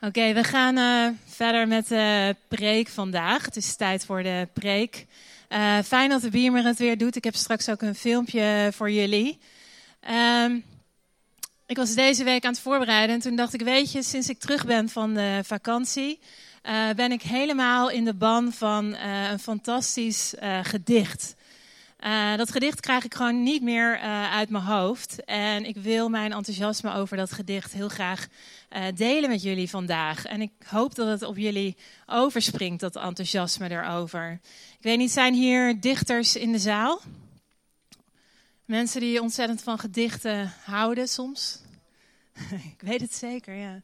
Oké, we gaan uh, verder met de preek vandaag. Het is tijd voor de preek. Uh, fijn dat de Biemer het weer doet. Ik heb straks ook een filmpje voor jullie. Um, ik was deze week aan het voorbereiden en toen dacht ik, weet je, sinds ik terug ben van de vakantie, uh, ben ik helemaal in de ban van een fantastisch gedicht. Uh, dat gedicht krijg ik gewoon niet meer uh, uit mijn hoofd. En ik wil mijn enthousiasme over dat gedicht heel graag uh, delen met jullie vandaag. En ik hoop dat het op jullie overspringt, dat enthousiasme erover. Ik weet niet, zijn hier dichters in de zaal? Mensen die ontzettend van gedichten houden soms? ik weet het zeker, ja.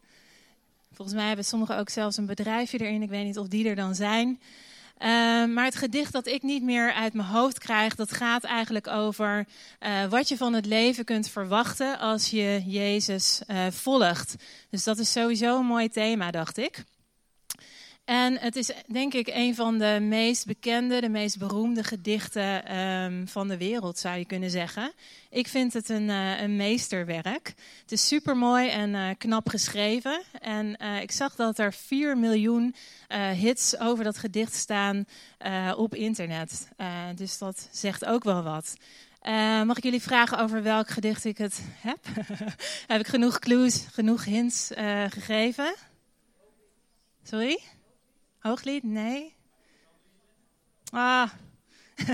Volgens mij hebben sommigen ook zelfs een bedrijfje erin. Ik weet niet of die er dan zijn. Uh, maar het gedicht dat ik niet meer uit mijn hoofd krijg, dat gaat eigenlijk over uh, wat je van het leven kunt verwachten als je Jezus uh, volgt. Dus dat is sowieso een mooi thema, dacht ik. En het is denk ik een van de meest bekende, de meest beroemde gedichten um, van de wereld, zou je kunnen zeggen. Ik vind het een, uh, een meesterwerk. Het is super mooi en uh, knap geschreven. En uh, ik zag dat er 4 miljoen hits over dat gedicht staan op internet. dus dat zegt ook wel wat. mag ik jullie vragen over welk gedicht ik het heb? heb ik genoeg clues, genoeg hints gegeven? Sorry? Hooglied? Nee? Ah,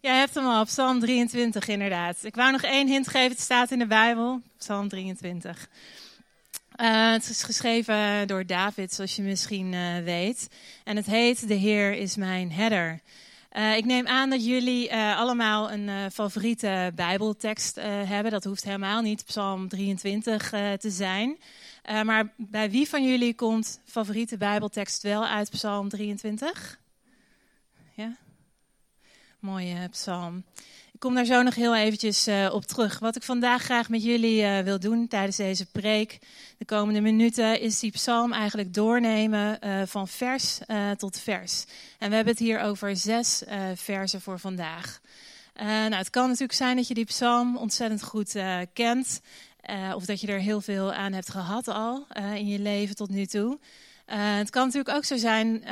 jij hebt hem al, Psalm 23 inderdaad. Ik wou nog één hint geven, het staat in de Bijbel, Psalm 23. Uh, het is geschreven door David, zoals je misschien uh, weet. En het heet De Heer is mijn herder. Uh, ik neem aan dat jullie allemaal een favoriete Bijbeltekst hebben. Dat hoeft helemaal niet Psalm 23 te zijn. Uh, maar bij wie van jullie komt favoriete Bijbeltekst wel uit Psalm 23? Ja? Mooie psalm. Ik kom daar zo nog heel eventjes uh, op terug. Wat ik vandaag graag met jullie wil doen tijdens deze preek, de komende minuten, is die psalm eigenlijk doornemen van vers tot vers. En we hebben het hier over zes versen voor vandaag. nou, het kan natuurlijk zijn dat je die psalm ontzettend goed kent. Uh, of dat je er heel veel aan hebt gehad al uh, in je leven tot nu toe. Uh, het kan natuurlijk ook zo zijn,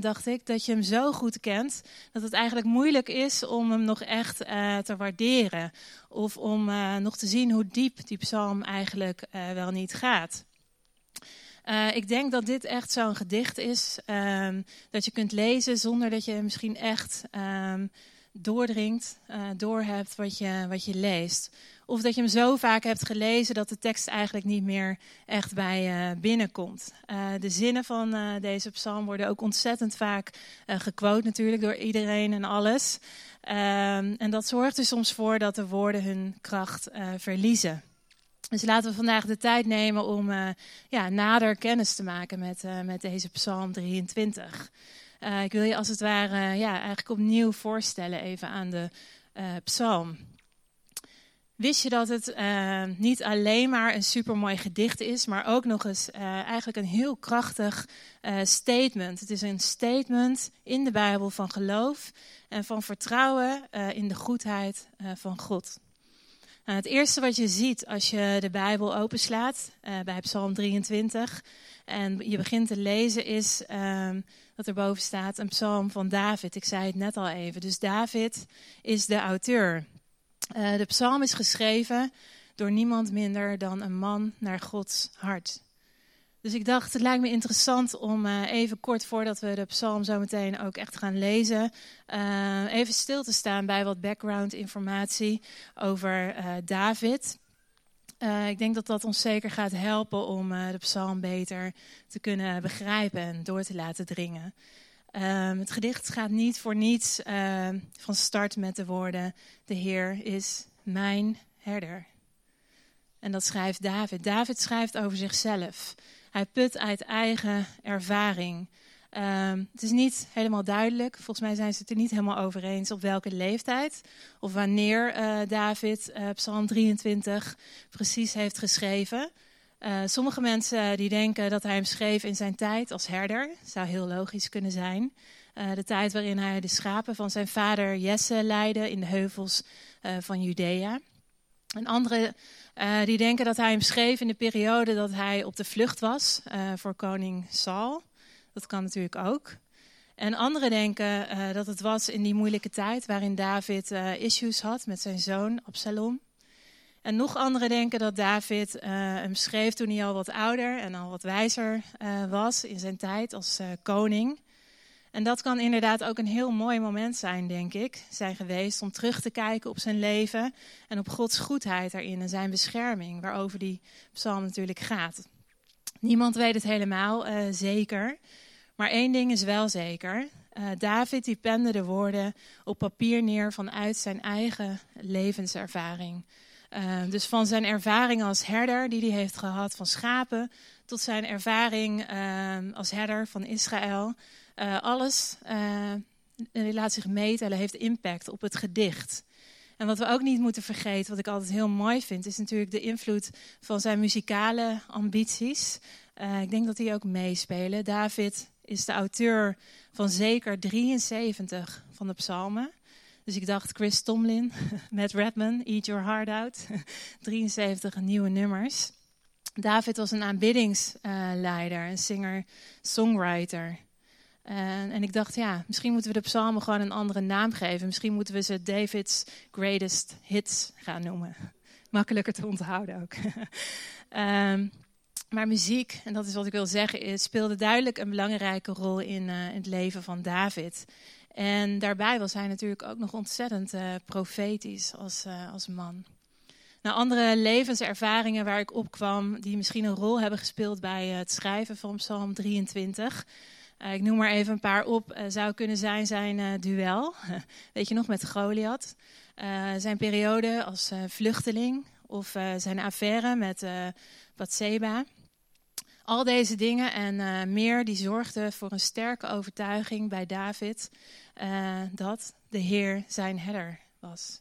dacht ik, dat je hem zo goed kent dat het eigenlijk moeilijk is om hem nog echt te waarderen. Of om nog te zien hoe diep die psalm eigenlijk wel niet gaat. ik denk dat dit echt zo'n gedicht is ehm, dat je kunt lezen zonder dat je misschien echt doordringt, doorhebt wat je, wat je leest. Of dat je hem zo vaak hebt gelezen dat de tekst eigenlijk niet meer echt bij je binnenkomt. Uh, de zinnen van uh, deze psalm worden ook ontzettend vaak uh, gequote natuurlijk door iedereen en alles. Ehm, en dat zorgt er soms voor dat de woorden hun kracht verliezen. Dus laten we vandaag de tijd nemen om ja, nader kennis te maken met, met deze psalm 23. Ik wil je als het ware ja, eigenlijk opnieuw voorstellen even aan de psalm. Wist je dat het uh, niet alleen maar een supermooi gedicht is, maar ook nog eens eigenlijk een heel krachtig statement. Het is een statement in de Bijbel van geloof en van vertrouwen in de goedheid van God. Nou, het eerste wat je ziet als je de Bijbel openslaat bij Psalm 23 en je begint te lezen is ehm, dat er boven staat een psalm van David. Ik zei het net al even. Dus David is de auteur. Uh, de psalm is geschreven door niemand minder dan een man naar Gods hart. Dus ik dacht, het lijkt me interessant om uh, even kort voordat we de psalm zo meteen ook echt gaan lezen, uh, even stil te staan bij wat background informatie over David. Ik denk dat dat ons zeker gaat helpen om de psalm beter te kunnen begrijpen en door te laten dringen. Um, het gedicht gaat niet voor niets uh, van start met de woorden: De Heer is mijn herder. En dat schrijft David. David schrijft over zichzelf. Hij put uit eigen ervaring. Um, het is niet helemaal duidelijk. Volgens mij zijn ze het er niet helemaal over eens op welke leeftijd of wanneer uh, David uh, Psalm 23 precies heeft geschreven. Uh, sommige mensen die denken dat hij hem schreef in zijn tijd als herder. Zou heel logisch kunnen zijn. De tijd waarin hij de schapen van zijn vader Jesse leidde in de heuvels van Judea. En anderen die denken dat hij hem schreef in de periode dat hij op de vlucht was voor koning Saul. Dat kan natuurlijk ook. En anderen denken dat het was in die moeilijke tijd waarin David issues had met zijn zoon Absalom. En nog anderen denken dat David uh, hem schreef toen hij al wat ouder en al wat wijzer was in zijn tijd als koning. En dat kan inderdaad ook een heel mooi moment zijn, denk ik, zijn geweest om terug te kijken op zijn leven en op Gods goedheid daarin en zijn bescherming, waarover die psalm natuurlijk gaat. Niemand weet het helemaal zeker, maar één ding is wel zeker. David die pende de woorden op papier neer vanuit zijn eigen levenservaring. Uh, dus van zijn ervaring als herder die hij heeft gehad van schapen, tot zijn ervaring uh, als herder van Israël. Alles laat zich meten en heeft impact op het gedicht. En wat we ook niet moeten vergeten, wat ik altijd heel mooi vind, is natuurlijk de invloed van zijn muzikale ambities. ik denk dat die ook meespelen. David is de auteur van zeker 73 van de psalmen. Dus ik dacht Chris Tomlin met Redman, Eat Your Heart Out. 73 nieuwe nummers. David was een aanbiddingsleider, een singer-songwriter. en ik dacht, ja, misschien moeten we de psalmen gewoon een andere naam geven. Misschien moeten we ze David's Greatest Hits gaan noemen. Makkelijker te onthouden ook. um, maar muziek, en dat is wat ik wil zeggen, speelde duidelijk een belangrijke rol in, uh, in het leven van David. En daarbij was hij natuurlijk ook nog ontzettend uh, profetisch als, uh, als man. Nou, andere levenservaringen waar ik op kwam, die misschien een rol hebben gespeeld bij het schrijven van Psalm 23. Uh, ik noem maar even een paar op. zou kunnen zijn zijn duel, weet je nog, met Goliath. zijn periode als vluchteling of zijn affaire met Bathseba. Al deze dingen en meer die zorgden voor een sterke overtuiging bij David uh, dat de Heer zijn herder was.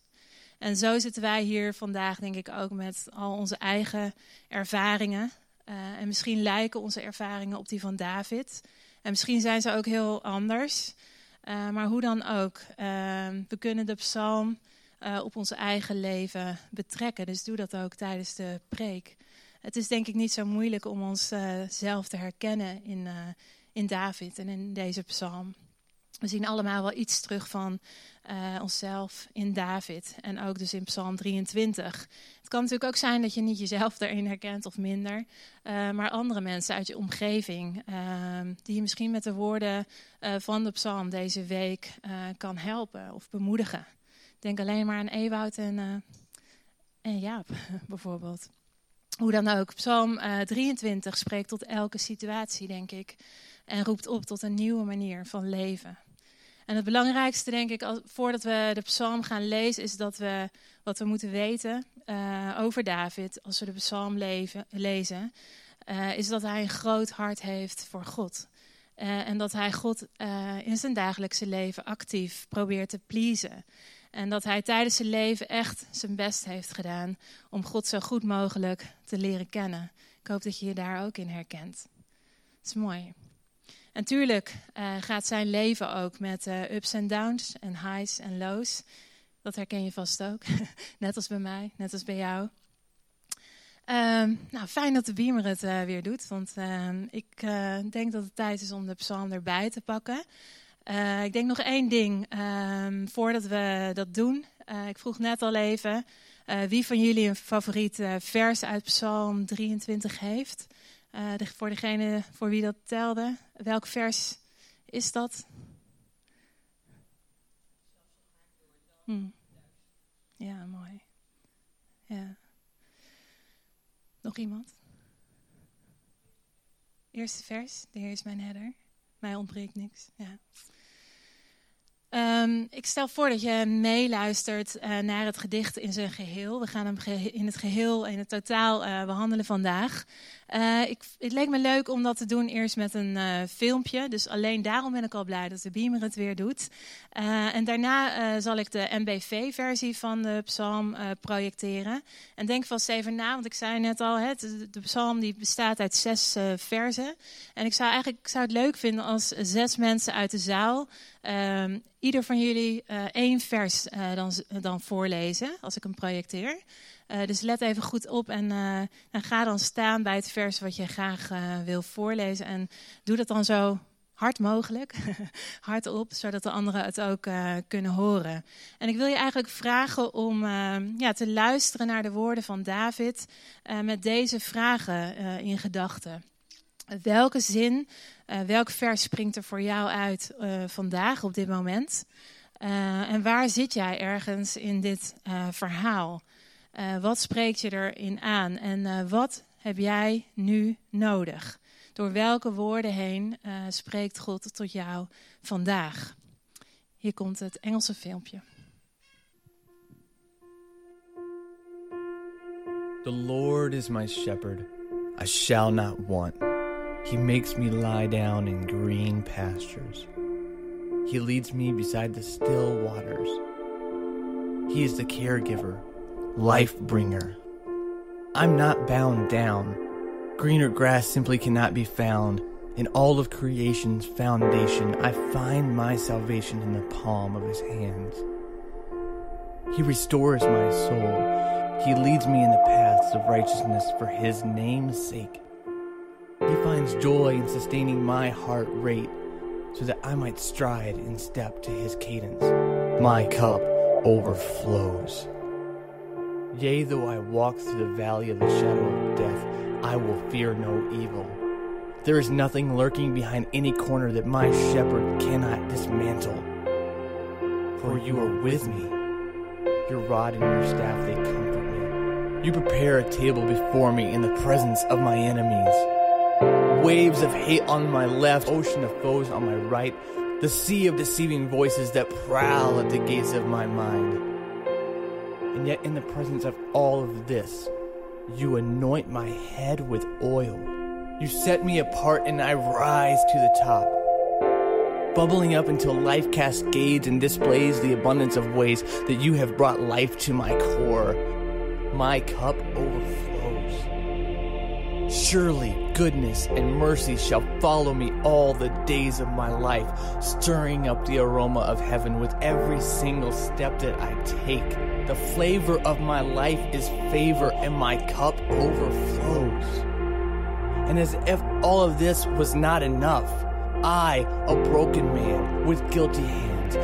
En zo zitten wij hier vandaag, denk ik, ook met al onze eigen ervaringen. Uh, en misschien lijken onze ervaringen op die van David. En misschien zijn ze ook heel anders. Maar hoe dan ook, we kunnen de psalm op ons eigen leven betrekken. Dus doe dat ook tijdens de preek. Het is denk ik niet zo moeilijk om onszelf zelf te herkennen in, in David en in deze psalm. We zien allemaal wel iets terug van uh, onszelf in David en ook dus in Psalm 23. Het kan natuurlijk ook zijn dat je niet jezelf daarin herkent of minder, maar andere mensen uit je omgeving uh, die je misschien met de woorden van de psalm deze week kan helpen of bemoedigen. Denk alleen maar aan Ewoud en, en Jaap bijvoorbeeld. Hoe dan ook, Psalm 23 spreekt tot elke situatie, denk ik. En roept op tot een nieuwe manier van leven. En het belangrijkste, denk ik, voordat we de psalm gaan lezen, is dat we wat we moeten weten uh, over David, als we de psalm lezen, uh, is dat hij een groot hart heeft voor God. En dat hij God in zijn dagelijkse leven actief probeert te pleasen. En dat hij tijdens zijn leven echt zijn best heeft gedaan om God zo goed mogelijk te leren kennen. Ik hoop dat je je daar ook in herkent. Dat is mooi. En tuurlijk uh, gaat zijn leven ook met uh, ups en downs en highs en lows. Dat herken je vast ook. net als bij mij, net als bij jou. Um, nou, fijn dat de Beamer het uh, weer doet. Want ehm, ik denk dat het tijd is om de psalm erbij te pakken. Ik denk nog één ding um, voordat we dat doen. ik vroeg net al even wie van jullie een favoriet vers uit psalm 23 heeft. Voor degene voor wie dat telde, welk vers is dat? Hmm. Ja, mooi. Ja. Nog iemand? Eerste vers, de Heer is mijn herder. Mij ontbreekt niks. Ja. Um, ik stel voor dat je meeluistert uh, naar het gedicht in zijn geheel. We gaan hem in het geheel, in het totaal uh, behandelen vandaag. Uh, ik, het leek me leuk om dat te doen eerst met een filmpje. Dus alleen daarom ben ik al blij dat de Beamer het weer doet. en daarna zal ik de MBV-versie van de psalm projecteren. En denk vast even na, want ik zei net al, de, psalm die bestaat uit zes versen. En ik zou eigenlijk zou het leuk vinden als zes mensen uit de zaal uh, ieder van jullie één vers dan, dan voorlezen als ik hem projecteer. Dus let even goed op en, en, ga dan staan bij het vers wat je graag wil voorlezen. En doe dat dan zo hard mogelijk, hardop, zodat de anderen het ook kunnen horen. En ik wil je eigenlijk vragen om ja, te luisteren naar de woorden van David met deze vragen in gedachten. Welke zin, welk vers springt er voor jou uit vandaag op dit moment? en waar zit jij ergens in dit verhaal? Wat spreekt je erin aan en wat heb jij nu nodig? Door welke woorden heen uh, spreekt God tot jou vandaag? Hier komt het Engelse filmpje. The Lord is my shepherd, I shall not want. He makes me lie down in green pastures. He leads me beside the still waters. He is the caregiver, life bringer. I'm not bound down Greener grass simply cannot be found. In all of creation's foundation, I find my salvation in the palm of his hands. He restores my soul. He leads me in the paths of righteousness for his name's sake. He finds joy in sustaining my heart rate so that I might stride in step to his cadence. My cup overflows. Yea, though I walk through the valley of the shadow of death, I will fear no evil. There is nothing lurking behind any corner that my shepherd cannot dismantle. For you are with me. Your rod and your staff, they comfort me. You prepare a table before me in the presence of my enemies. Waves of hate on my left, ocean of foes on my right, the sea of deceiving voices that prowl at the gates of my mind. Yet, in the presence of all of this, you anoint my head with oil. You set me apart and I rise to the top. Bubbling up until life cascades and displays the abundance of ways that you have brought life to my core. My cup overflows. Surely goodness and mercy shall follow me all the days of my life, stirring up the aroma of heaven with every single step that I take. The flavor of my life is favor, and my cup overflows. And as if all of this was not enough, I, a broken man with guilty hands,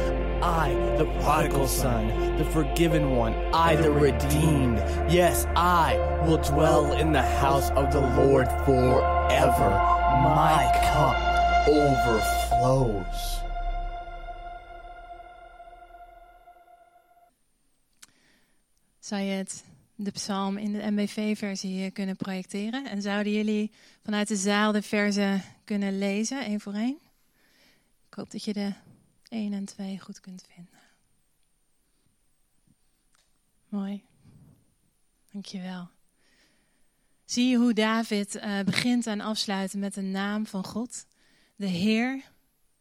I, the prodigal son, the forgiven one, I, the redeemed, yes, I will dwell in the house of the Lord forever. My cup overflows. Zou je het, de psalm in de MBV-versie kunnen projecteren? En zouden jullie vanuit de zaal de verzen kunnen lezen, één voor één? Ik hoop dat je de 1 en 2 goed kunt vinden. Mooi. Dankjewel. Zie je hoe David uh, begint en afsluit met de naam van God? De Heer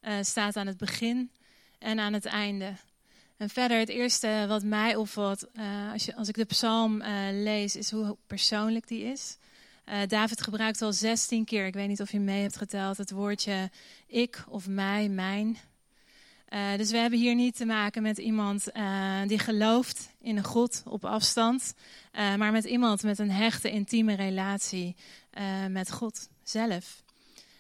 uh, staat aan het begin en aan het einde. En verder, het eerste wat mij opvalt uh, als, je, als ik de psalm lees, is hoe persoonlijk die is. David gebruikt al 16 keer, ik weet niet of je mee hebt geteld, het woordje ik of mij, mijn. Uh, dus we hebben hier niet te maken met iemand uh, die gelooft in een God op afstand, uh, maar met iemand met een hechte, intieme relatie met God zelf.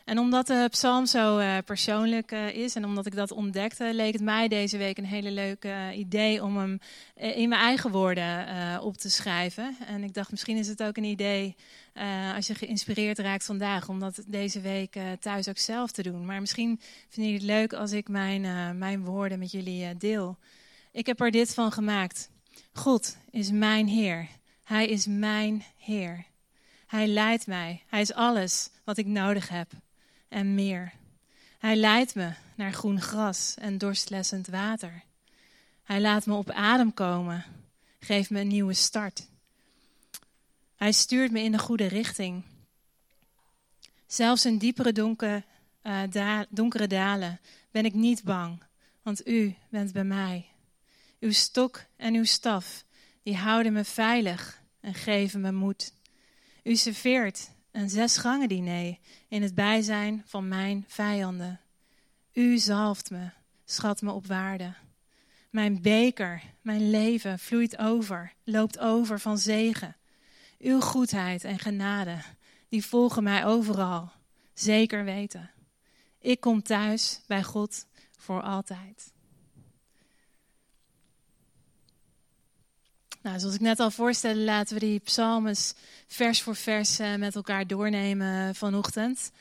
En omdat de psalm zo uh, persoonlijk uh, is en omdat ik dat ontdekte, leek het mij deze week een hele leuke uh, idee om hem in mijn eigen woorden op te schrijven. En ik dacht, misschien is het ook een idee als je geïnspireerd raakt vandaag, om dat deze week thuis ook zelf te doen. Maar misschien vinden jullie het leuk als ik mijn, mijn woorden met jullie deel. Ik heb er dit van gemaakt. God is mijn Heer. Hij is mijn Heer. Hij leidt mij. Hij is alles wat ik nodig heb en meer. Hij leidt me naar groen gras en dorstlessend water. Hij laat me op adem komen, geeft me een nieuwe start. Hij stuurt me in de goede richting. Zelfs in diepere donkere, uh, donkere dalen ben ik niet bang, want u bent bij mij. Uw stok en uw staf, die houden me veilig en geven me moed. U serveert een zesgangen diner in het bijzijn van mijn vijanden. U zalft me, schat me op waarde. Mijn beker, mijn leven vloeit over, loopt over van zegen. Uw goedheid en genade, die volgen mij overal. Zeker weten. Ik kom thuis bij God voor altijd. Nou, zoals ik net al voorstelde, laten we die psalmen vers voor vers eh, met elkaar doornemen vanochtend.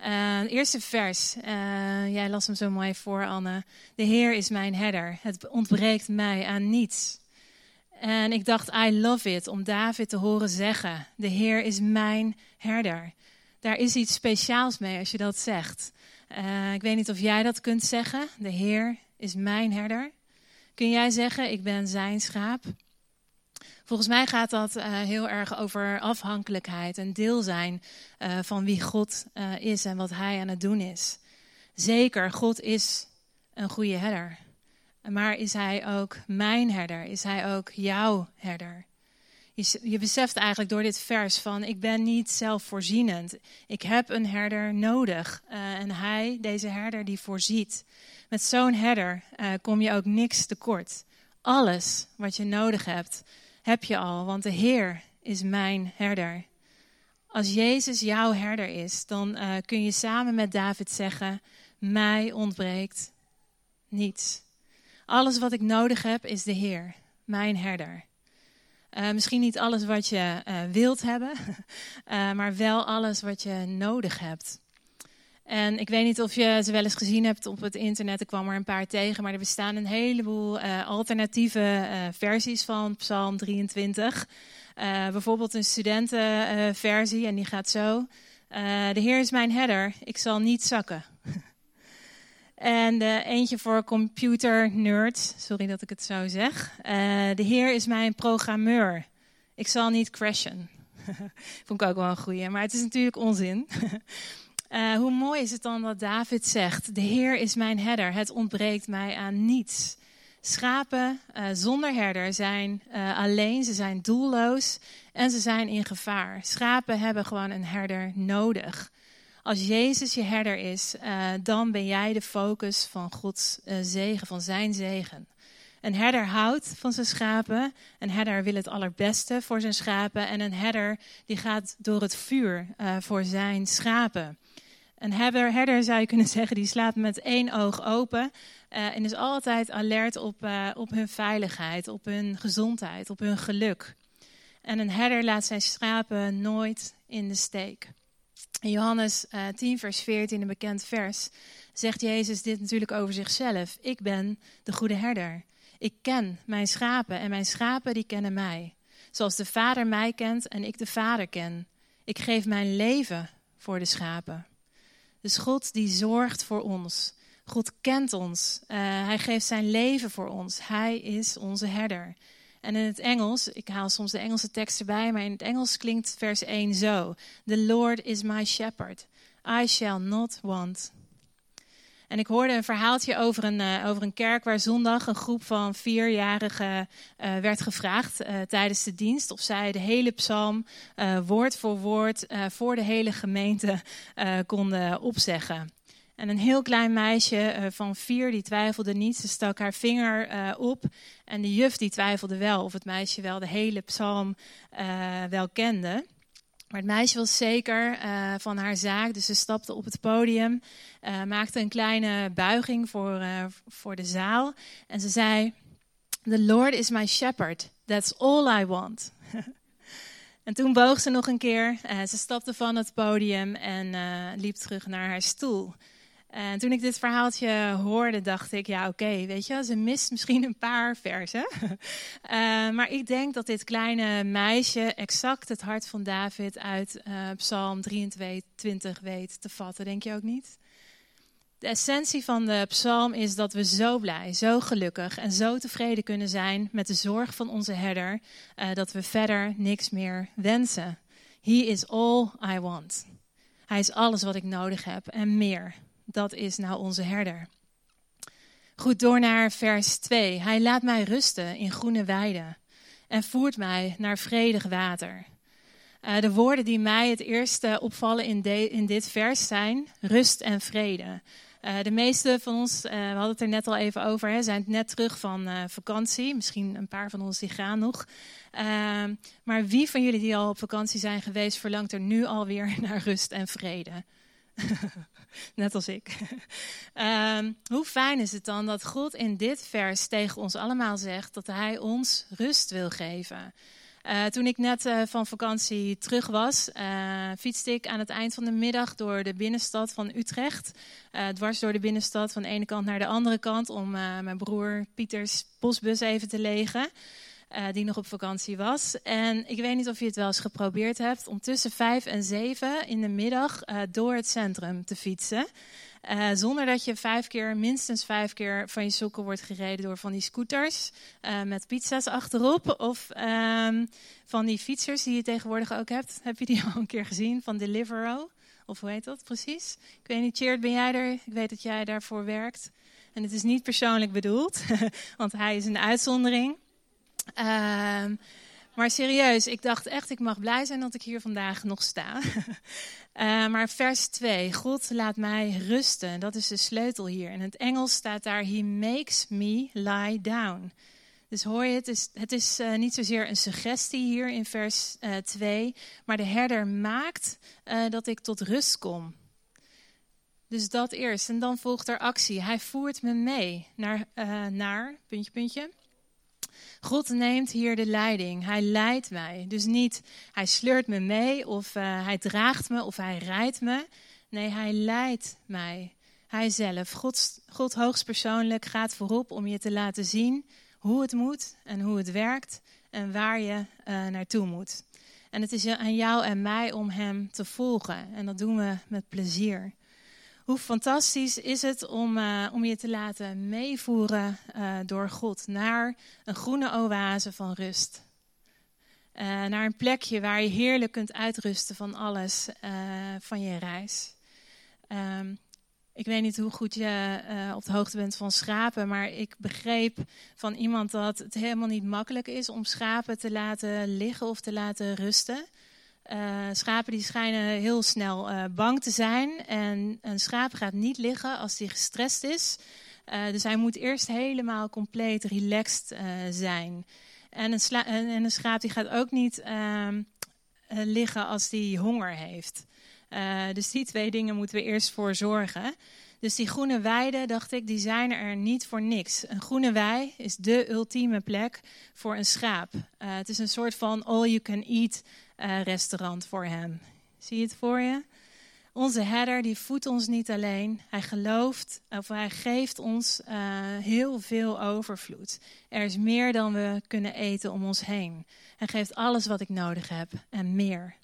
Uh, eerste vers, uh, jij las hem zo mooi voor, Anne. De Heer is mijn herder. Het ontbreekt mij aan niets. En ik dacht, I love it, om David te horen zeggen: De Heer is mijn herder. Daar is iets speciaals mee als je dat zegt. Ik weet niet of jij dat kunt zeggen. De Heer is mijn herder. Kun jij zeggen: Ik ben zijn schaap? Volgens mij gaat dat uh, heel erg over afhankelijkheid en deel zijn uh, van wie God uh, is en wat Hij aan het doen is. Zeker, God is een goede herder. Maar is Hij ook mijn herder? Is Hij ook jouw herder? Je, je beseft eigenlijk door dit vers van ik ben niet zelfvoorzienend. Ik heb een herder nodig. en Hij, deze herder, die voorziet. Met zo'n herder kom je ook niks tekort. Alles wat je nodig hebt heb je al, want de Heer is mijn herder. Als Jezus jouw herder is, dan uh, kun je samen met David zeggen: Mij ontbreekt niets. Alles wat ik nodig heb is de Heer, mijn herder. Uh, misschien niet alles wat je uh, wilt hebben, maar wel alles wat je nodig hebt. En ik weet niet of je ze wel eens gezien hebt op het internet. Ik kwam er een paar tegen, maar er bestaan een heleboel uh, alternatieve uh, versies van Psalm 23. Uh, eh, bijvoorbeeld een studentenversie en die gaat zo. de Heer is mijn herder, ik zal niet zakken. en eentje voor computer nerds, sorry dat ik het zo zeg. de Heer is mijn programmeur, ik zal niet crashen. Vond ik ook wel een goeie, maar het is natuurlijk onzin. Uh, hoe mooi is het dan dat David zegt: De Heer is mijn herder, het ontbreekt mij aan niets. Schapen uh, zonder herder zijn uh, alleen, ze zijn doelloos en ze zijn in gevaar. Schapen hebben gewoon een herder nodig. Als Jezus je herder is, dan ben jij de focus van Gods zegen, van zijn zegen. Een herder houdt van zijn schapen. Een herder wil het allerbeste voor zijn schapen. En een herder die gaat door het vuur voor zijn schapen. Een herder, zou je kunnen zeggen, die slaapt met één oog open uh, en is altijd alert op, uh, op hun veiligheid, op hun gezondheid, op hun geluk. En een herder laat zijn schapen nooit in de steek. In Johannes uh, eh, 10, vers 14, een bekend vers, zegt Jezus dit natuurlijk over zichzelf. Ik ben de goede herder. Ik ken mijn schapen en mijn schapen die kennen mij. Zoals de Vader mij kent en ik de Vader ken. Ik geef mijn leven voor de schapen. Dus God die zorgt voor ons. God kent ons. Uh, hij geeft zijn leven voor ons. Hij is onze herder. En in het Engels, ik haal soms de Engelse tekst erbij, maar in het Engels klinkt vers 1 zo: The Lord is my shepherd. I shall not want. En ik hoorde een verhaaltje over een, uh, over een kerk waar zondag een groep van vierjarigen uh, werd gevraagd uh, tijdens de dienst of zij de hele psalm woord voor woord voor de hele gemeente konden opzeggen. En een heel klein meisje van vier, die twijfelde niet. Ze stak haar vinger op. En de juf die twijfelde wel of het meisje wel de hele psalm wel kende. Maar het meisje was zeker uh, van haar zaak, dus ze stapte op het podium, uh, maakte een kleine buiging voor, uh, voor de zaal en ze zei: The Lord is my shepherd, that's all I want. en toen boog ze nog een keer, ze stapte van het podium en liep terug naar haar stoel. En toen ik dit verhaaltje hoorde, dacht ik, ja oké, weet je, ze mist misschien een paar versen. uh, maar ik denk dat dit kleine meisje exact het hart van David uit uh, Psalm 23 weet te vatten, denk je ook niet? De essentie van de psalm is dat we zo blij, zo gelukkig en zo tevreden kunnen zijn met de zorg van onze herder, uh, dat we verder niks meer wensen. He is all I want. Hij is alles wat ik nodig heb en meer dat is nou onze herder. Goed, door naar vers 2. Hij laat mij rusten in groene weiden en voert mij naar vredig water. Uh, de woorden die mij het eerste opvallen in, de, in dit vers zijn rust en vrede. Uh, de meeste van ons, uh, we hadden het er net al even over, hè, zijn net terug van vakantie. Misschien een paar van ons die gaan nog. Ehm, maar wie van jullie die al op vakantie zijn geweest, verlangt er nu alweer naar rust en vrede? Net als ik. um, hoe fijn is het dan dat God in dit vers tegen ons allemaal zegt dat Hij ons rust wil geven? Uh, toen ik net uh, van vakantie terug was, uh, fietste ik aan het eind van de middag door de binnenstad van Utrecht. dwars door de binnenstad van de ene kant naar de andere kant om mijn broer Pieters bosbus even te legen. Die nog op vakantie was. En ik weet niet of je het wel eens geprobeerd hebt om tussen vijf en zeven in de middag door het centrum te fietsen. Uh, zonder dat je vijf keer, minstens vijf keer van je sokken wordt gereden door van die scooters met pizza's achterop. Of um, van die fietsers die je tegenwoordig ook hebt. Heb je die al een keer gezien? Van Deliveroo? Of hoe heet dat precies? Ik weet niet, Cheert, ben jij er? Ik weet dat jij daarvoor werkt. En het is niet persoonlijk bedoeld, want hij is een uitzondering. Uh, maar serieus, ik dacht echt, ik mag blij zijn dat ik hier vandaag nog sta. Uh, maar vers 2, God laat mij rusten. Dat is de sleutel hier. In het Engels staat daar, He makes me lie down. Dus hoor je, het is, het is uh, niet zozeer een suggestie hier in vers uh, 2, maar de herder maakt dat ik tot rust kom. Dus dat eerst. En dan volgt er actie. Hij voert me mee naar, naar puntje, puntje, God neemt hier de leiding. Hij leidt mij. Dus niet hij sleurt me mee of uh, hij draagt me of hij rijdt me. Nee, hij leidt mij. Hij zelf, God, God hoogstpersoonlijk, gaat voorop om je te laten zien hoe het moet en hoe het werkt en waar je uh, naartoe moet. En het is aan jou en mij om hem te volgen. En dat doen we met plezier. Hoe fantastisch is het om, uh, om je te laten meevoeren uh, door God naar een groene oase van rust. Uh, naar een plekje waar je heerlijk kunt uitrusten van alles van je reis. Um, ik weet niet hoe goed je op de hoogte bent van schapen, maar ik begreep van iemand dat het helemaal niet makkelijk is om schapen te laten liggen of te laten rusten. Uh, schapen die schijnen heel snel uh, bang te zijn. En een schaap gaat niet liggen als hij gestrest is. Uh, dus hij moet eerst helemaal compleet relaxed zijn. En een, en een, schaap die gaat ook niet ehm, liggen als hij honger heeft. dus die twee dingen moeten we eerst voor zorgen. Dus die groene weiden, dacht ik, die zijn er niet voor niks. Een groene wei is de ultieme plek voor een schaap. het is een soort van all-you-can-eat uh, restaurant voor hem. Zie je het voor je? Onze herder die voedt ons niet alleen. Hij gelooft, of hij geeft ons uh, heel veel overvloed. Er is meer dan we kunnen eten om ons heen. Hij geeft alles wat ik nodig heb en meer.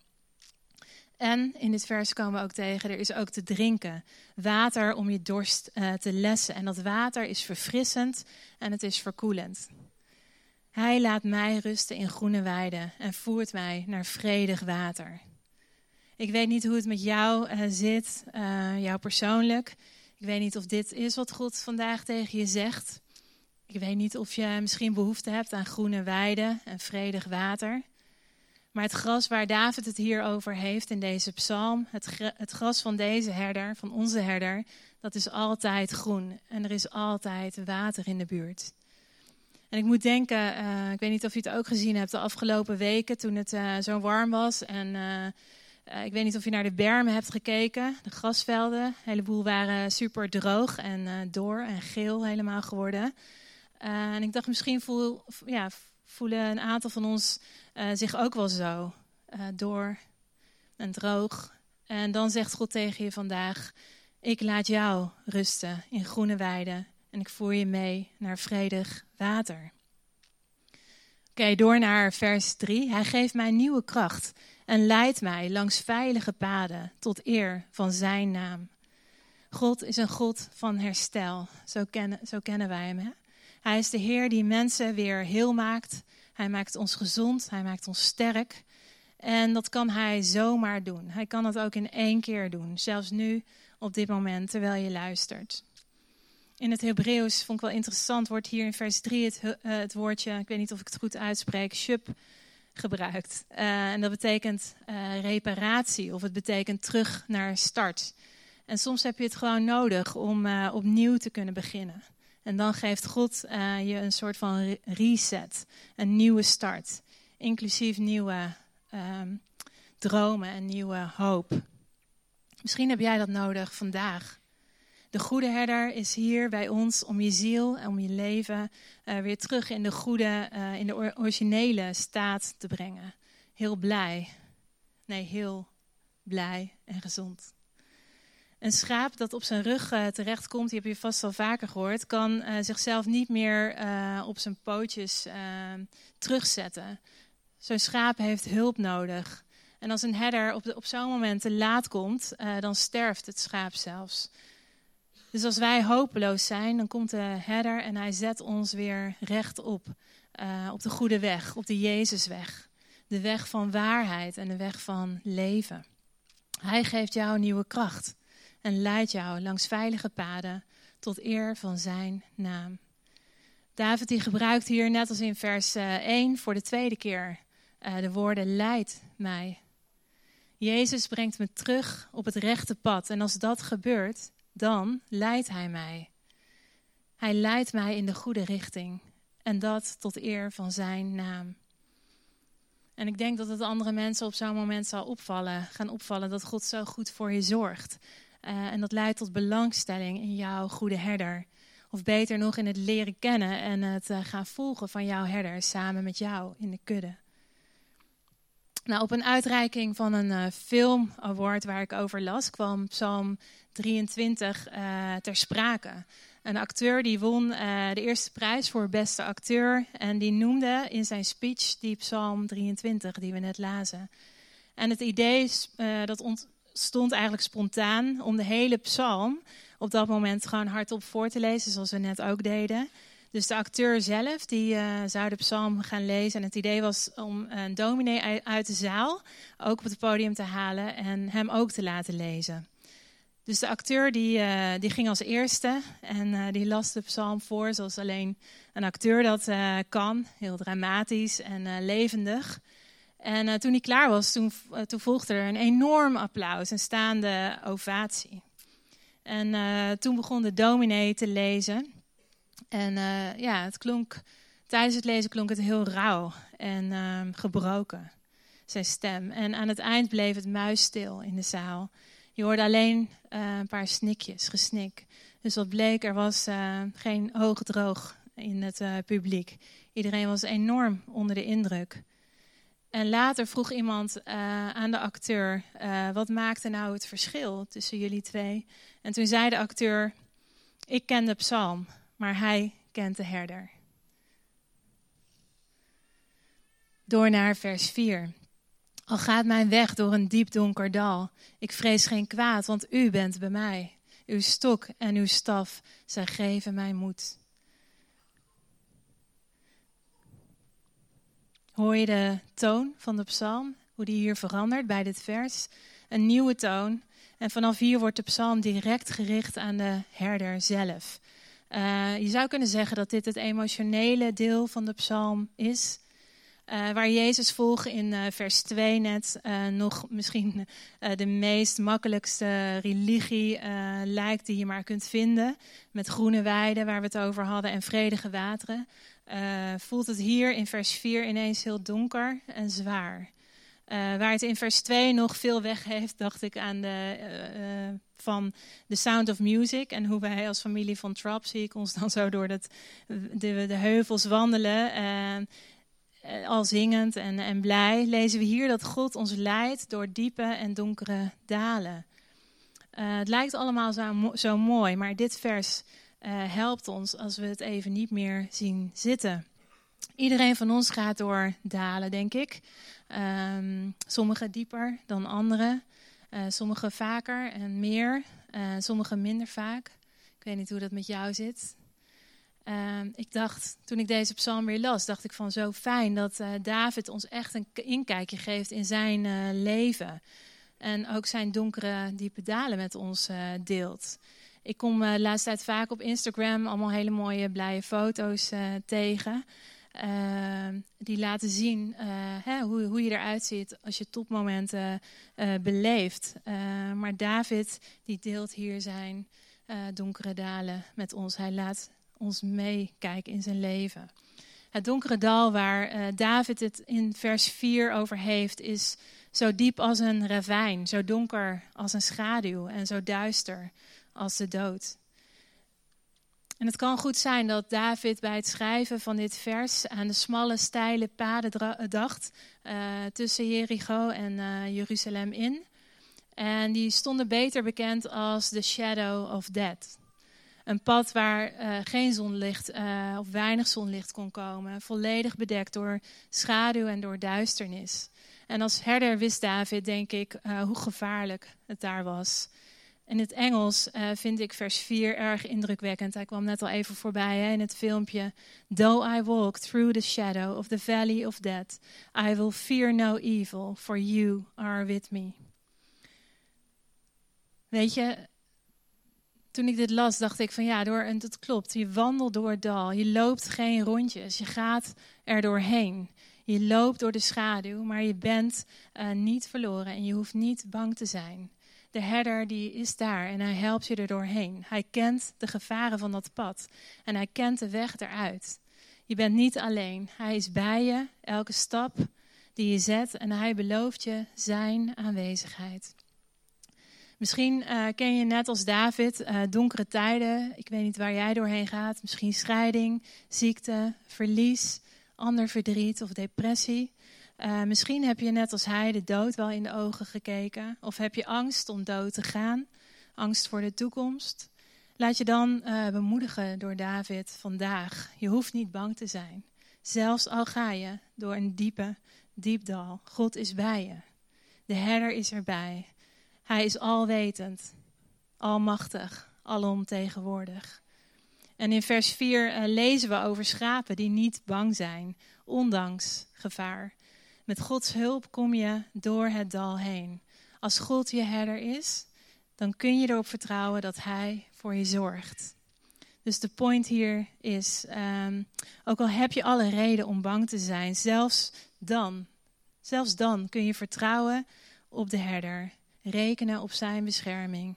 En in dit vers komen we ook tegen, er is ook te drinken. Water om je dorst uh, te lessen. En dat water is verfrissend en het is verkoelend. Hij laat mij rusten in groene weiden en voert mij naar vredig water. Ik weet niet hoe het met jou uh, zit, uh, jou persoonlijk. Ik weet niet of dit is wat God vandaag tegen je zegt. Ik weet niet of je misschien behoefte hebt aan groene weiden en vredig water. Maar het gras waar David het hier over heeft in deze psalm, het, gras van deze herder, van onze herder, dat is altijd groen. En er is altijd water in de buurt. En ik moet denken, uh, ik weet niet of je het ook gezien hebt de afgelopen weken toen het uh, zo warm was. En uh, ik weet niet of je naar de bermen hebt gekeken, de grasvelden. Een heleboel waren super droog en door en geel helemaal geworden. en ik dacht misschien voel, ja, voelen een aantal van ons zich ook wel zo. door en droog. En dan zegt God tegen je vandaag, ik laat jou rusten in groene weiden en ik voer je mee naar vredig water. Oké, door naar vers 3. Hij geeft mij nieuwe kracht en leidt mij langs veilige paden tot eer van zijn naam. God is een God van herstel. Zo kennen, zo kennen wij hem. Hè? Hij is de Heer die mensen weer heel maakt. Hij maakt ons gezond, hij maakt ons sterk. En dat kan hij zomaar doen. Hij kan het ook in één keer doen, zelfs nu op dit moment terwijl je luistert in het Hebreeuws vond ik wel interessant, wordt hier in vers 3 het, uh, het woordje, ik weet niet of ik het goed uitspreek, shub gebruikt. Uh, en dat betekent uh, reparatie of het betekent terug naar start. En soms heb je het gewoon nodig om opnieuw te kunnen beginnen. En dan geeft God uh, je een soort van reset, een nieuwe start, inclusief nieuwe um, dromen en nieuwe hoop. Misschien heb jij dat nodig vandaag. De goede herder is hier bij ons om je ziel en om je leven uh, weer terug in de goede, uh, in de originele staat te brengen. Heel blij. Nee, heel blij en gezond. Een schaap dat op zijn rug uh, terechtkomt, die heb je vast al vaker gehoord, kan zichzelf niet meer op zijn pootjes terugzetten. Zo'n schaap heeft hulp nodig. En als een herder op, op zo'n moment te laat komt, dan sterft het schaap zelfs. Dus als wij hopeloos zijn, dan komt de herder en hij zet ons weer recht op. Op de goede weg, op de Jezusweg. De weg van waarheid en de weg van leven. Hij geeft jou nieuwe kracht en leidt jou langs veilige paden tot eer van zijn naam. David die gebruikt hier, net als in vers 1, eh, voor de tweede keer uh, de woorden leid mij. Jezus brengt me terug op het rechte pad. En als dat gebeurt, dan leidt Hij mij. Hij leidt mij in de goede richting. En dat tot eer van Zijn naam. En ik denk dat het andere mensen op zo'n moment zal opvallen, gaan opvallen dat God zo goed voor je zorgt. Uh, en dat leidt tot belangstelling in jouw goede herder. Of beter nog in het leren kennen en het uh, gaan volgen van jouw herder samen met jou in de kudde. Nou, op een uitreiking van een uh, film award waar ik over las, kwam Psalm 23 uh, ter sprake. Een acteur die won de eerste prijs voor beste acteur en die noemde in zijn speech die Psalm 23 die we net lazen. En het idee dat ontstond eigenlijk spontaan om de hele psalm op dat moment gewoon hardop voor te lezen, zoals we net ook deden. Dus de acteur zelf, die uh, zou de psalm gaan lezen. En het idee was om een dominee uit de zaal ook op het podium te halen en hem ook te laten lezen. Dus de acteur die, uh, die ging als eerste en uh, die las de psalm voor zoals alleen een acteur dat kan. Heel dramatisch en levendig. En toen hij klaar was, toen, toen volgde er een enorm applaus, een staande ovatie. En toen begon de dominee te lezen. En ja, het klonk, tijdens het lezen klonk het heel rauw en uh, gebroken, zijn stem. En aan het eind bleef het muisstil in de zaal. Je hoorde alleen een paar snikjes, gesnik. Dus wat bleek, er was geen hoogdroog in het publiek. Iedereen was enorm onder de indruk. En later vroeg iemand aan de acteur: wat maakte nou het verschil tussen jullie twee? En toen zei de acteur: Ik ken de psalm maar hij kent de herder. Door naar vers 4. Al gaat mijn weg door een diep donker dal, ik vrees geen kwaad, want u bent bij mij. Uw stok en uw staf, zij geven mij moed. Hoor je de toon van de psalm, hoe die hier verandert bij dit vers? Een nieuwe toon. En vanaf hier wordt de psalm direct gericht aan de herder zelf. Uh, je zou kunnen zeggen dat dit het emotionele deel van de psalm is. Uh, waar Jezus volgt in uh, vers 2 net nog misschien de meest makkelijkste religie lijkt die je maar kunt vinden. Met groene weiden waar we het over hadden en vredige wateren. Voelt het hier in vers 4 ineens heel donker en zwaar. waar het in vers 2 nog veel weg heeft, dacht ik aan de van The Sound of Music. En hoe wij als familie van Trapp, zie ik ons dan zo door de, de heuvels wandelen. Al zingend en, en blij, lezen we hier dat God ons leidt door diepe en donkere dalen. Het lijkt allemaal zo, zo, mooi, maar dit vers helpt ons als we het even niet meer zien zitten. Iedereen van ons gaat door dalen, denk ik. Um, sommige dieper dan anderen. Uh, sommige vaker en meer, uh, sommige minder vaak. Ik weet niet hoe dat met jou zit. Uh, ik dacht, toen ik deze psalm weer las, dacht ik van zo fijn dat David ons echt een inkijkje geeft in zijn leven. En ook zijn donkere, diepe dalen met ons deelt. Ik kom de laatste tijd vaak op Instagram allemaal hele mooie, blije foto's tegen. Ehm, die laten zien eh, hè, hoe, hoe je eruit ziet als je topmomenten beleeft. maar David die deelt hier zijn donkere dalen met ons. Hij laat ons meekijken in zijn leven. Het donkere dal waar David het in vers 4 over heeft, is zo diep als een ravijn, zo donker als een schaduw en zo duister als de dood. En het kan goed zijn dat David bij het schrijven van dit vers aan de smalle, steile paden dacht uh, tussen Jericho en uh, Jeruzalem in. En die stonden beter bekend als de shadow of death. Een pad waar geen zonlicht of weinig zonlicht kon komen, volledig bedekt door schaduw en door duisternis. En als herder wist David, denk ik, hoe gevaarlijk het daar was. In het Engels uh, vind ik vers 4 erg indrukwekkend. Hij kwam net al even voorbij hè, in het filmpje. Though I walk through the shadow of the valley of death, I will fear no evil, for you are with me. Weet je, toen ik dit las, dacht ik van ja, door, en dat klopt. Je wandelt door het dal, je loopt geen rondjes, je gaat er doorheen. Je loopt door de schaduw, maar je bent uh, niet verloren en je hoeft niet bang te zijn de herder die is daar en hij helpt je er doorheen. Hij kent de gevaren van dat pad en hij kent de weg eruit. Je bent niet alleen. Hij is bij je, elke stap die je zet en hij belooft je zijn aanwezigheid. Misschien uh, ken je net als David uh, donkere tijden. Ik weet niet waar jij doorheen gaat. Misschien scheiding, ziekte, verlies, ander verdriet of depressie. Uh, misschien heb je net als hij de dood wel in de ogen gekeken. Of heb je angst om dood te gaan, angst voor de toekomst. Laat je dan uh, bemoedigen door David vandaag. Je hoeft niet bang te zijn. Zelfs al ga je door een diepe, diep dal. God is bij je. De herder is erbij. Hij is alwetend, almachtig, alomtegenwoordig. En in vers 4 uh, eh, lezen we over schapen die niet bang zijn, ondanks gevaar. Met Gods hulp kom je door het dal heen. Als God je herder is, dan kun je erop vertrouwen dat Hij voor je zorgt. Dus de point hier is, um, ook al heb je alle reden om bang te zijn, zelfs dan, zelfs dan kun je vertrouwen op de herder, rekenen op Zijn bescherming.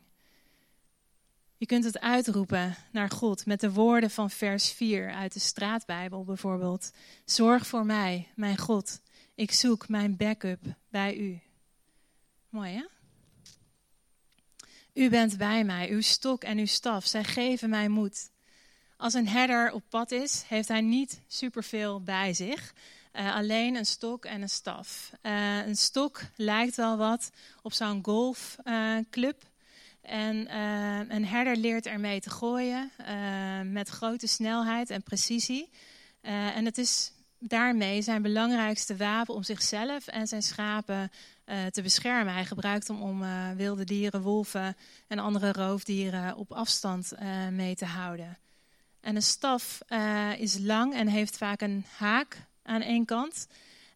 Je kunt het uitroepen naar God met de woorden van vers 4 uit de Straatbijbel bijvoorbeeld. Zorg voor mij, mijn God, ik zoek mijn backup bij u. Mooi hè? U bent bij mij, uw stok en uw staf, zij geven mij moed. Als een herder op pad is, heeft hij niet superveel bij zich. Uh, alleen een stok en een staf. Uh, een stok lijkt wel wat op zo'n golfclub. Uh, en een herder leert ermee te gooien met grote snelheid en precisie. en het is daarmee zijn belangrijkste wapen om zichzelf en zijn schapen uh, te beschermen. Hij gebruikt hem om uh, wilde dieren, wolven en andere roofdieren op afstand uh, mee te houden. En een staf is lang en heeft vaak een haak aan één kant.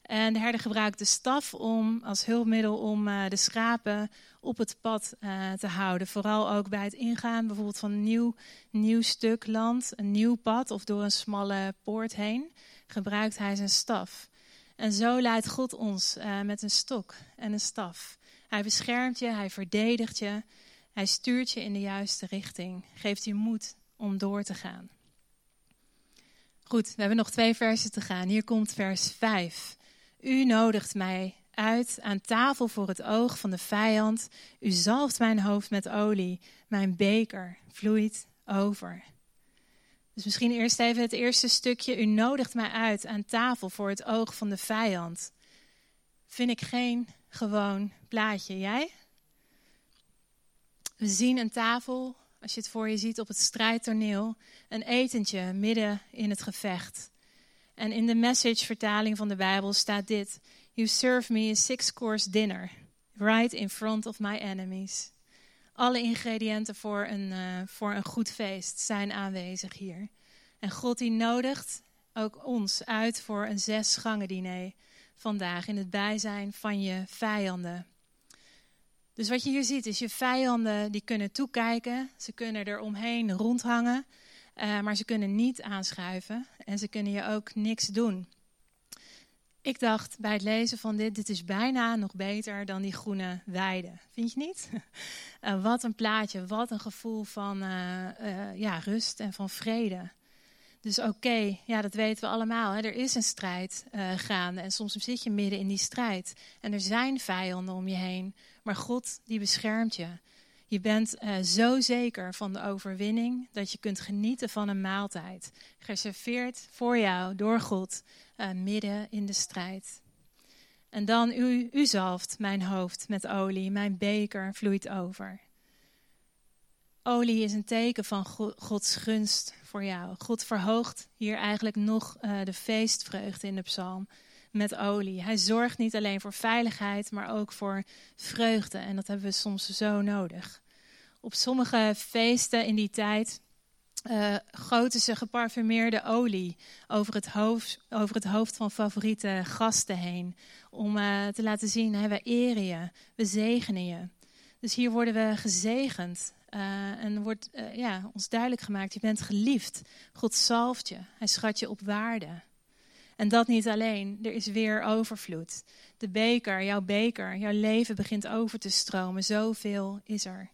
En de herder gebruikt de staf om, als hulpmiddel om de schapen op het pad te houden. Vooral ook bij het ingaan bijvoorbeeld van een nieuw, nieuw stuk land, een nieuw pad of door een smalle poort heen gebruikt hij zijn staf. En zo leidt God ons uh, met een stok en een staf. Hij beschermt je, hij verdedigt je, hij stuurt je in de juiste richting, geeft je moed om door te gaan. Goed, we hebben nog twee versen te gaan. Hier komt vers 5. U nodigt mij uit aan tafel voor het oog van de vijand. U zalft mijn hoofd met olie. Mijn beker vloeit over. Dus misschien eerst even het eerste stukje. U nodigt mij uit aan tafel voor het oog van de vijand. Vind ik geen gewoon plaatje. Jij? We zien een tafel, als je het voor je ziet op het strijdtoneel, een etentje midden in het gevecht. En in de message-vertaling van de Bijbel staat dit: You serve me a six-course dinner, right in front of my enemies. Alle ingrediënten voor een, uh, voor een goed feest zijn aanwezig hier. En God die nodigt ook ons uit voor een zes gangen diner vandaag in het bijzijn van je vijanden. Dus wat je hier ziet is je vijanden die kunnen toekijken, ze kunnen er omheen rondhangen. maar ze kunnen niet aanschuiven en ze kunnen je ook niks doen. Ik dacht bij het lezen van dit, dit is bijna nog beter dan die groene weide. Vind je niet? Uh, wat een plaatje, wat een gevoel van uh, uh, ja, rust en van vrede. Dus oké, ja, dat weten we allemaal. Hè? Er is een strijd gaande en soms zit je midden in die strijd. En er zijn vijanden om je heen, maar God die beschermt je. Je bent zo zeker van de overwinning dat je kunt genieten van een maaltijd. Geserveerd voor jou door God uh, midden in de strijd. En dan u, u zalft mijn hoofd met olie, mijn beker vloeit over. Olie is een teken van Gods gunst voor jou. God verhoogt hier eigenlijk nog uh, de feestvreugde in de psalm met olie. Hij zorgt niet alleen voor veiligheid, maar ook voor vreugde. En dat hebben we soms zo nodig. Op sommige feesten in die tijd uh, goten ze geparfumeerde olie over het, hoofd, over het hoofd van favoriete gasten heen. Om uh, te laten zien, hè, we eren je, we zegenen je. Dus hier worden we gezegend. Uh, en wordt ja, ons duidelijk gemaakt, je bent geliefd. God zalft je, hij schat je op waarde. En dat niet alleen, er is weer overvloed. De beker, jouw beker, jouw leven begint over te stromen. Zoveel is er.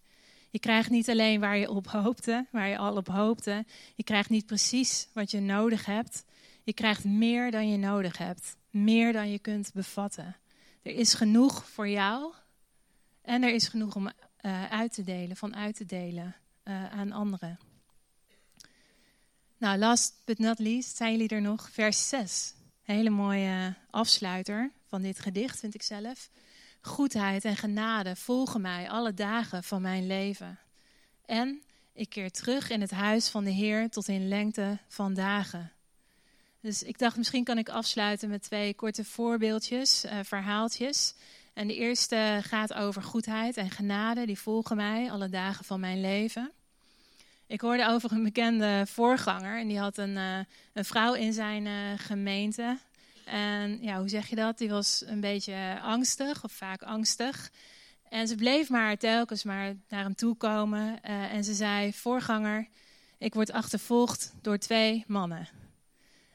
Je krijgt niet alleen waar je op hoopte, waar je al op hoopte. Je krijgt niet precies wat je nodig hebt. Je krijgt meer dan je nodig hebt. Meer dan je kunt bevatten. Er is genoeg voor jou. En er is genoeg om uh, uit te delen, van uit te delen uh, aan anderen. Nou, last but not least, zijn jullie er nog? Vers 6. hele mooie afsluiter van dit gedicht, vind ik zelf. Goedheid en genade volgen mij alle dagen van mijn leven. En ik keer terug in het huis van de Heer tot in lengte van dagen. Dus ik dacht, misschien kan ik afsluiten met twee korte voorbeeldjes, uh, verhaaltjes. En de eerste gaat over goedheid en genade, die volgen mij alle dagen van mijn leven. Ik hoorde over een bekende voorganger en die had een, uh, een vrouw in zijn uh, gemeente. En ja, hoe zeg je dat? Die was een beetje angstig, of vaak angstig. En ze bleef maar telkens maar naar hem toe komen. Uh, en ze zei: Voorganger, ik word achtervolgd door twee mannen.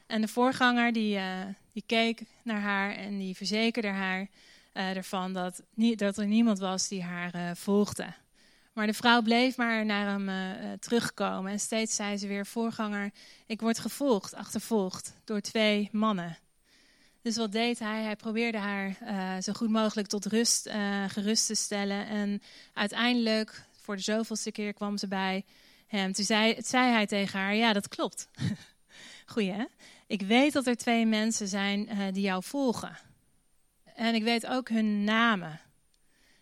En de voorganger die, uh, die keek naar haar en die verzekerde haar uh, ervan dat, dat er niemand was die haar volgde. Maar de vrouw bleef maar naar hem terugkomen. En steeds zei ze weer: Voorganger, ik word gevolgd, achtervolgd door twee mannen. Dus wat deed hij? Hij probeerde haar uh, zo goed mogelijk tot rust uh, gerust te stellen. En uiteindelijk, voor de zoveelste keer, kwam ze bij hem. Toen zei, zei hij tegen haar: Ja, dat klopt. Goeie, hè? Ik weet dat er twee mensen zijn uh, die jou volgen. En ik weet ook hun namen.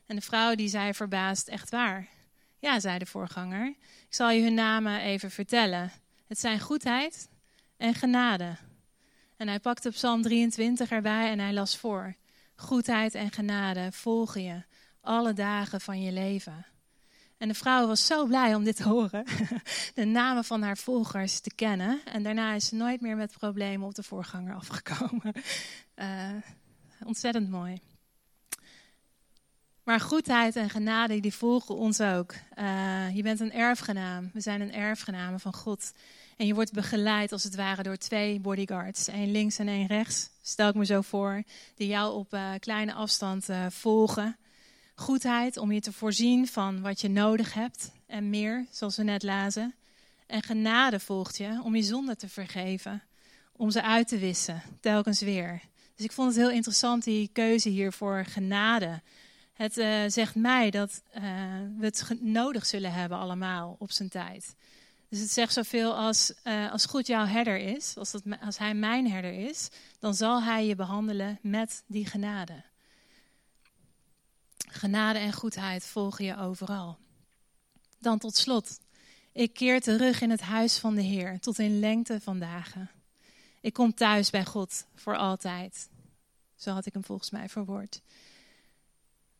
En de vrouw die zei verbaasd: Echt waar? Ja, zei de voorganger. Ik zal je hun namen even vertellen. Het zijn goedheid en genade. En hij pakte Psalm 23 erbij en hij las voor. Goedheid en genade volgen je alle dagen van je leven. En de vrouw was zo blij om dit te horen, de namen van haar volgers te kennen. En daarna is ze nooit meer met problemen op de voorganger afgekomen. Uh, ontzettend mooi. Maar goedheid en genade, die volgen ons ook. Uh, je bent een erfgenaam. We zijn een erfgename van God. En je wordt begeleid als het ware door twee bodyguards. één links en één rechts, stel ik me zo voor. Die jou op uh, kleine afstand uh, volgen. Goedheid om je te voorzien van wat je nodig hebt. En meer, zoals we net lazen. En genade volgt je om je zonde te vergeven. Om ze uit te wissen, telkens weer. Dus ik vond het heel interessant, die keuze hier voor genade. Het uh, zegt mij dat we het nodig zullen hebben allemaal op zijn tijd. Dus het zegt zoveel als, uh, als God jouw herder is, als, dat, als hij mijn herder is, dan zal hij je behandelen met die genade. Genade en goedheid volgen je overal. Dan tot slot, ik keer terug in het huis van de Heer tot in lengte van dagen. Ik kom thuis bij God voor altijd. Zo had ik hem volgens mij verwoord.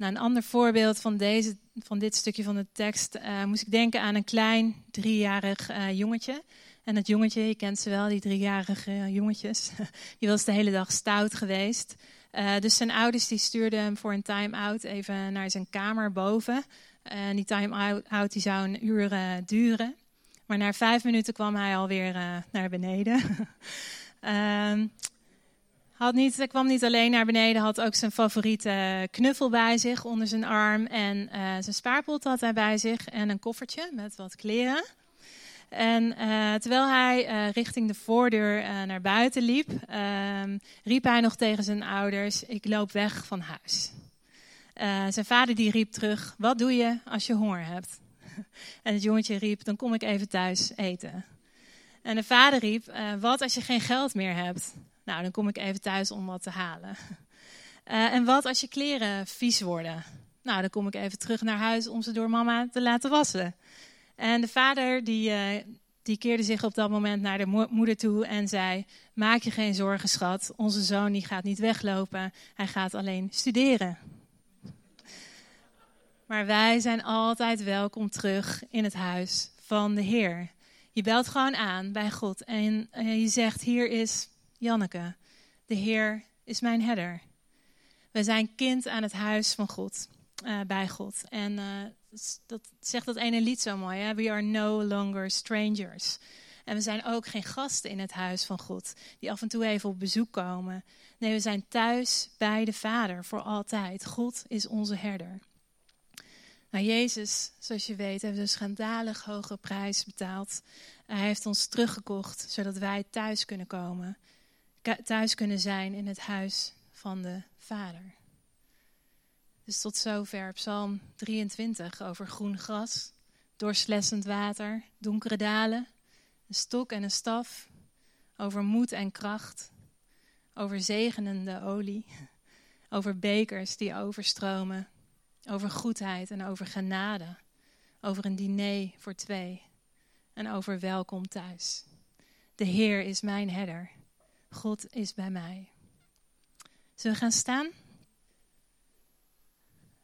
Nou, een ander voorbeeld van, deze, van dit stukje van de tekst uh, moest ik denken aan een klein driejarig uh, jongetje. En dat jongetje, je kent ze wel, die driejarige jongetjes, die was de hele dag stout geweest. Dus zijn ouders die stuurden hem voor een time-out even naar zijn kamer boven. En die time-out die zou een uur duren. Maar na vijf minuten kwam hij alweer naar beneden. um, had niet, hij kwam niet alleen naar beneden, had ook zijn favoriete knuffel bij zich onder zijn arm. En uh, zijn spaarpot had hij bij zich en een koffertje met wat kleren. En uh, terwijl hij richting de voordeur naar buiten liep, ehm, riep hij nog tegen zijn ouders: Ik loop weg van huis. zijn vader die riep terug: Wat doe je als je honger hebt? En het jongetje riep: Dan kom ik even thuis eten. En de vader riep: Wat als je geen geld meer hebt? Nou, dan kom ik even thuis om wat te halen. Uh, en wat als je kleren vies worden? Nou, dan kom ik even terug naar huis om ze door mama te laten wassen. En de vader die, uh, die keerde zich op dat moment naar de mo moeder toe en zei: Maak je geen zorgen, schat. Onze zoon die gaat niet weglopen. Hij gaat alleen studeren. Maar wij zijn altijd welkom terug in het huis van de Heer. Je belt gewoon aan bij God en je zegt: Hier is Janneke, de Heer is mijn herder. We zijn kind aan het huis van God, uh, bij God. En uh, dat zegt dat ene lied zo mooi, hè? We are no longer strangers. En we zijn ook geen gasten in het huis van God, die af en toe even op bezoek komen. Nee, we zijn thuis bij de Vader voor altijd. God is onze herder. Nou, Jezus, zoals je weet, heeft een schandalig hoge prijs betaald. Hij heeft ons teruggekocht, zodat wij thuis kunnen komen thuis kunnen zijn in het huis van de Vader. Dus tot zover Psalm 23 over groen gras, doorslessend water, donkere dalen, een stok en een staf, over moed en kracht, over zegenende olie, over bekers die overstromen, over goedheid en over genade, over een diner voor twee en over welkom thuis. De Heer is mijn herder. God is bij mij. Zullen we gaan staan?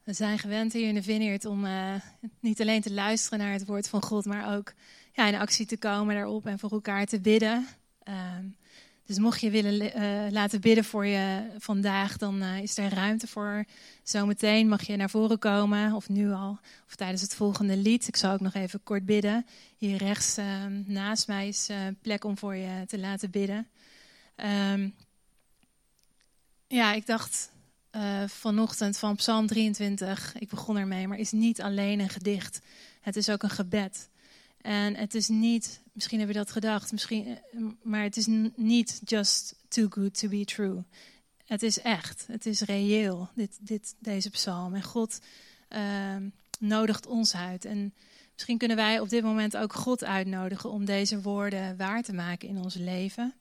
We zijn gewend hier in de Vineyard om uh, niet alleen te luisteren naar het woord van God, maar ook ja, in actie te komen daarop en voor elkaar te bidden. Uh, dus mocht je willen uh, laten bidden voor je vandaag, dan uh, is er ruimte voor. Zometeen mag je naar voren komen, of nu al, of tijdens het volgende lied. Ik zal ook nog even kort bidden. Hier rechts ehm, naast mij is plek om voor je te laten bidden. Um, ja, ik dacht uh, vanochtend van Psalm 23, ik begon ermee, maar is niet alleen een gedicht. Het is ook een gebed. En het is niet, misschien heb je dat gedacht, misschien, eh, maar het is niet just too good to be true. Het is echt, het is reëel, dit, dit, deze psalm. En God uh, nodigt ons uit. En misschien kunnen wij op dit moment ook God uitnodigen om deze woorden waar te maken in ons leven.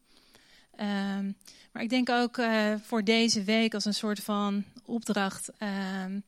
Um, maar ik denk ook uh, voor deze week als een soort van opdracht. Um,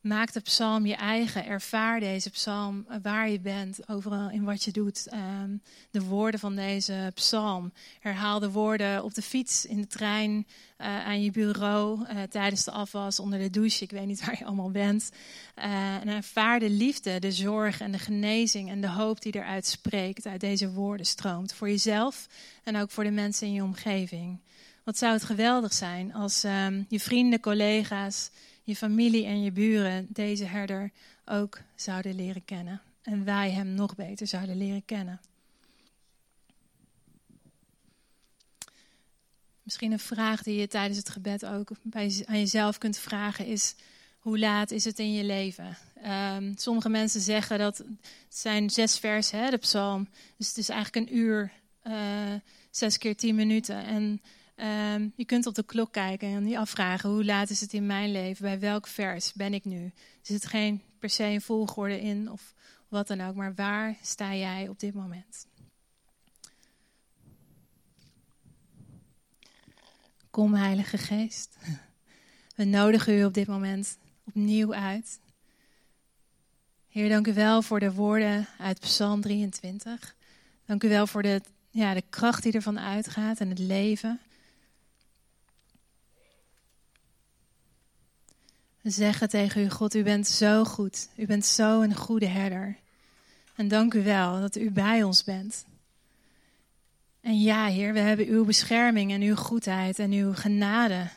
maak de psalm je eigen. Ervaar deze psalm waar je bent, overal in wat je doet. Um, de woorden van deze psalm. Herhaal de woorden op de fiets, in de trein, uh, aan je bureau, uh, tijdens de afwas, onder de douche. Ik weet niet waar je allemaal bent. En ervaar de liefde, de zorg en de genezing en de hoop die eruit spreekt, uit deze woorden stroomt. Voor jezelf en ook voor de mensen in je omgeving. Wat zou het geweldig zijn als um, je vrienden, collega's, je familie en je buren deze herder ook zouden leren kennen. En wij hem nog beter zouden leren kennen. Misschien een vraag die je tijdens het gebed ook bij, aan jezelf kunt vragen is: hoe laat is het in je leven? Um, sommige mensen zeggen dat het zijn zes versen, hè, de psalm. Dus het is eigenlijk een uur, uh, zes keer tien minuten. En Um, je kunt op de klok kijken en je afvragen hoe laat is het in mijn leven, bij welk vers ben ik nu. Er zit geen per se een volgorde in of wat dan ook, maar waar sta jij op dit moment? Kom, Heilige Geest. We nodigen u op dit moment opnieuw uit. Heer, dank u wel voor de woorden uit Psalm 23. Dank u wel voor de, ja, de kracht die ervan uitgaat en het leven. Zeggen tegen u, God, u bent zo goed. U bent zo een goede herder. En dank u wel dat u bij ons bent. En ja, Heer, we hebben uw bescherming en uw goedheid en uw genade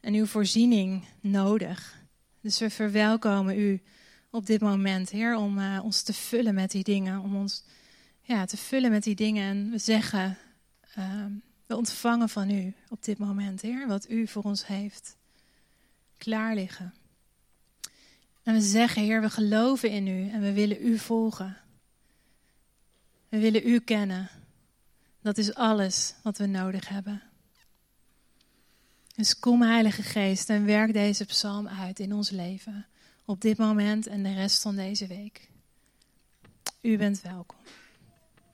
en uw voorziening nodig. Dus we verwelkomen u op dit moment, Heer, om uh, ons te vullen met die dingen, om ons ja, te vullen met die dingen. En we zeggen, ehm, we ontvangen van u op dit moment, Heer, wat u voor ons heeft klaar liggen. En we zeggen, Heer, we geloven in u en we willen u volgen. We willen u kennen. Dat is alles wat we nodig hebben. Dus kom, Heilige Geest, en werk deze psalm uit in ons leven. Op dit moment en de rest van deze week. U bent welkom.